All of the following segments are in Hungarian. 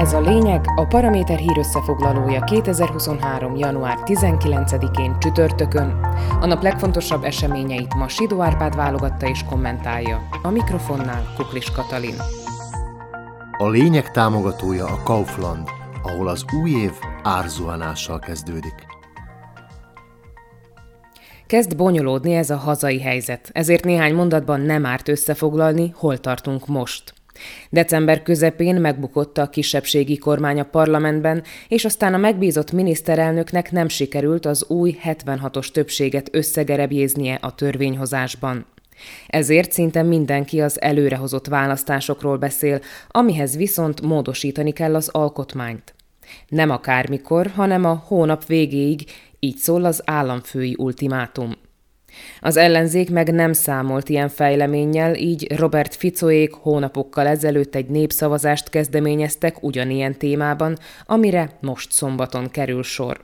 Ez a lényeg, a Paraméter hír összefoglalója 2023. január 19-én csütörtökön. A nap legfontosabb eseményeit ma Sidó Árpád válogatta és kommentálja. A mikrofonnál Kuklis Katalin. A lényeg támogatója a Kaufland, ahol az új év árzuhanással kezdődik. Kezd bonyolódni ez a hazai helyzet, ezért néhány mondatban nem árt összefoglalni, hol tartunk most. December közepén megbukott a kisebbségi kormány a parlamentben, és aztán a megbízott miniszterelnöknek nem sikerült az új 76-os többséget összegerebjéznie a törvényhozásban. Ezért szinte mindenki az előrehozott választásokról beszél, amihez viszont módosítani kell az alkotmányt. Nem akármikor, hanem a hónap végéig, így szól az államfői ultimátum. Az ellenzék meg nem számolt ilyen fejleménnyel, így Robert Ficoék hónapokkal ezelőtt egy népszavazást kezdeményeztek ugyanilyen témában, amire most szombaton kerül sor.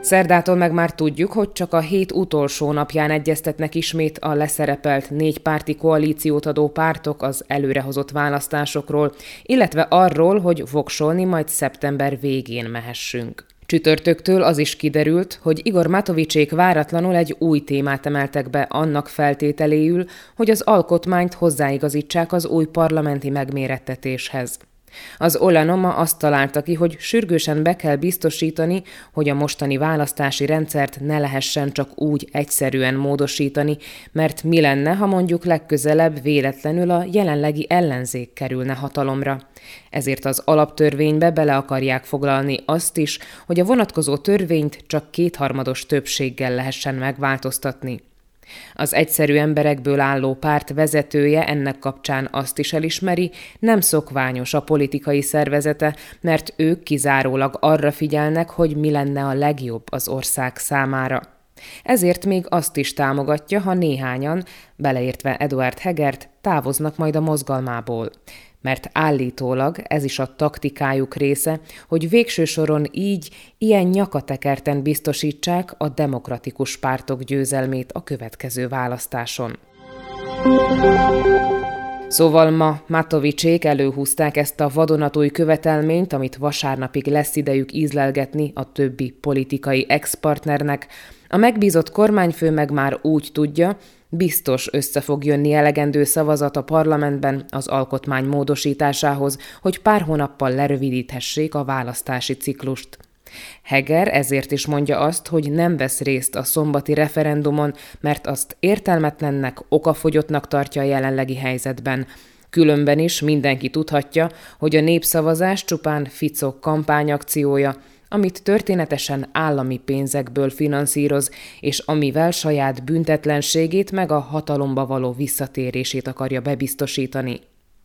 Szerdától meg már tudjuk, hogy csak a hét utolsó napján egyeztetnek ismét a leszerepelt négy párti koalíciót adó pártok az előrehozott választásokról, illetve arról, hogy voksolni majd szeptember végén mehessünk. Csütörtöktől az is kiderült, hogy Igor Matovicsék váratlanul egy új témát emeltek be annak feltételéül, hogy az alkotmányt hozzáigazítsák az új parlamenti megmérettetéshez. Az Olanoma azt találta ki, hogy sürgősen be kell biztosítani, hogy a mostani választási rendszert ne lehessen csak úgy egyszerűen módosítani, mert mi lenne, ha mondjuk legközelebb véletlenül a jelenlegi ellenzék kerülne hatalomra. Ezért az alaptörvénybe bele akarják foglalni azt is, hogy a vonatkozó törvényt csak kétharmados többséggel lehessen megváltoztatni. Az egyszerű emberekből álló párt vezetője ennek kapcsán azt is elismeri, nem szokványos a politikai szervezete, mert ők kizárólag arra figyelnek, hogy mi lenne a legjobb az ország számára. Ezért még azt is támogatja, ha néhányan, beleértve Eduard Hegert, távoznak majd a mozgalmából mert állítólag ez is a taktikájuk része, hogy végső soron így, ilyen nyakatekerten biztosítsák a demokratikus pártok győzelmét a következő választáson. Szóval ma Matovicsék előhúzták ezt a vadonatúj követelményt, amit vasárnapig lesz idejük ízlelgetni a többi politikai ex-partnernek. A megbízott kormányfő meg már úgy tudja, biztos össze fog jönni elegendő szavazat a parlamentben az alkotmány módosításához, hogy pár hónappal lerövidíthessék a választási ciklust. Heger ezért is mondja azt, hogy nem vesz részt a szombati referendumon, mert azt értelmetlennek, okafogyottnak tartja a jelenlegi helyzetben. Különben is mindenki tudhatja, hogy a népszavazás csupán Ficok kampányakciója, amit történetesen állami pénzekből finanszíroz, és amivel saját büntetlenségét meg a hatalomba való visszatérését akarja bebiztosítani.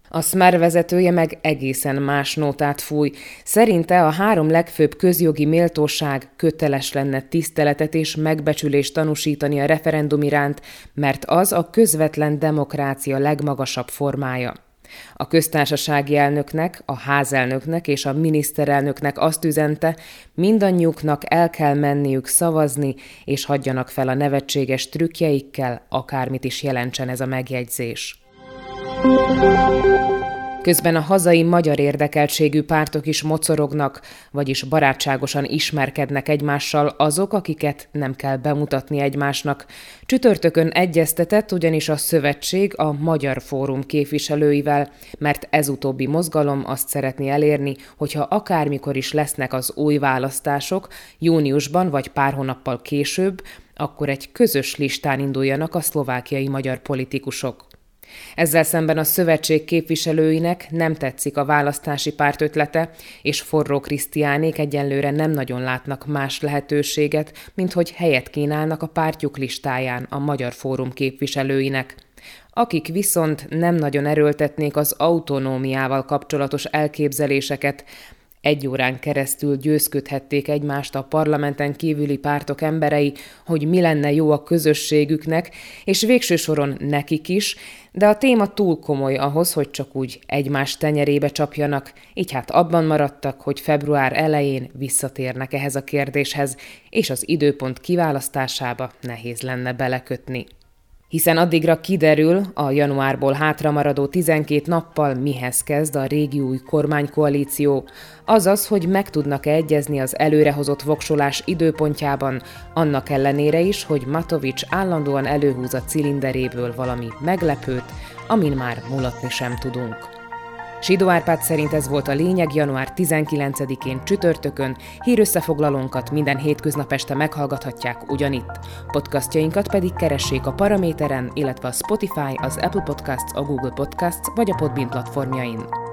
A Smer vezetője meg egészen más nótát fúj. Szerinte a három legfőbb közjogi méltóság köteles lenne tiszteletet és megbecsülést tanúsítani a referendum iránt, mert az a közvetlen demokrácia legmagasabb formája. A köztársasági elnöknek, a házelnöknek és a miniszterelnöknek azt üzente, mindannyiuknak el kell menniük szavazni, és hagyjanak fel a nevetséges trükkjeikkel, akármit is jelentsen ez a megjegyzés. Közben a hazai magyar érdekeltségű pártok is mocorognak, vagyis barátságosan ismerkednek egymással azok, akiket nem kell bemutatni egymásnak. Csütörtökön egyeztetett ugyanis a szövetség a Magyar Fórum képviselőivel, mert ez utóbbi mozgalom azt szeretné elérni, hogyha akármikor is lesznek az új választások, júniusban vagy pár hónappal később, akkor egy közös listán induljanak a szlovákiai magyar politikusok. Ezzel szemben a szövetség képviselőinek nem tetszik a választási párt ötlete, és forró Krisztiánék egyenlőre nem nagyon látnak más lehetőséget, mint hogy helyet kínálnak a pártjuk listáján a Magyar Fórum képviselőinek. Akik viszont nem nagyon erőltetnék az autonómiával kapcsolatos elképzeléseket, egy órán keresztül győzködhették egymást a parlamenten kívüli pártok emberei, hogy mi lenne jó a közösségüknek, és végső soron nekik is, de a téma túl komoly ahhoz, hogy csak úgy egymás tenyerébe csapjanak, így hát abban maradtak, hogy február elején visszatérnek ehhez a kérdéshez, és az időpont kiválasztásába nehéz lenne belekötni. Hiszen addigra kiderül, a januárból hátramaradó 12 nappal mihez kezd a régi új kormánykoalíció, azaz, hogy meg tudnak-e egyezni az előrehozott voksolás időpontjában, annak ellenére is, hogy Matovics állandóan előhúz a cilinderéből valami meglepőt, amin már mulatni sem tudunk. Sidó Árpád szerint ez volt a lényeg január 19-én csütörtökön, hírösszefoglalónkat minden hétköznap este meghallgathatják ugyanitt. Podcastjainkat pedig keressék a Paraméteren, illetve a Spotify, az Apple Podcasts, a Google Podcasts vagy a Podbean platformjain.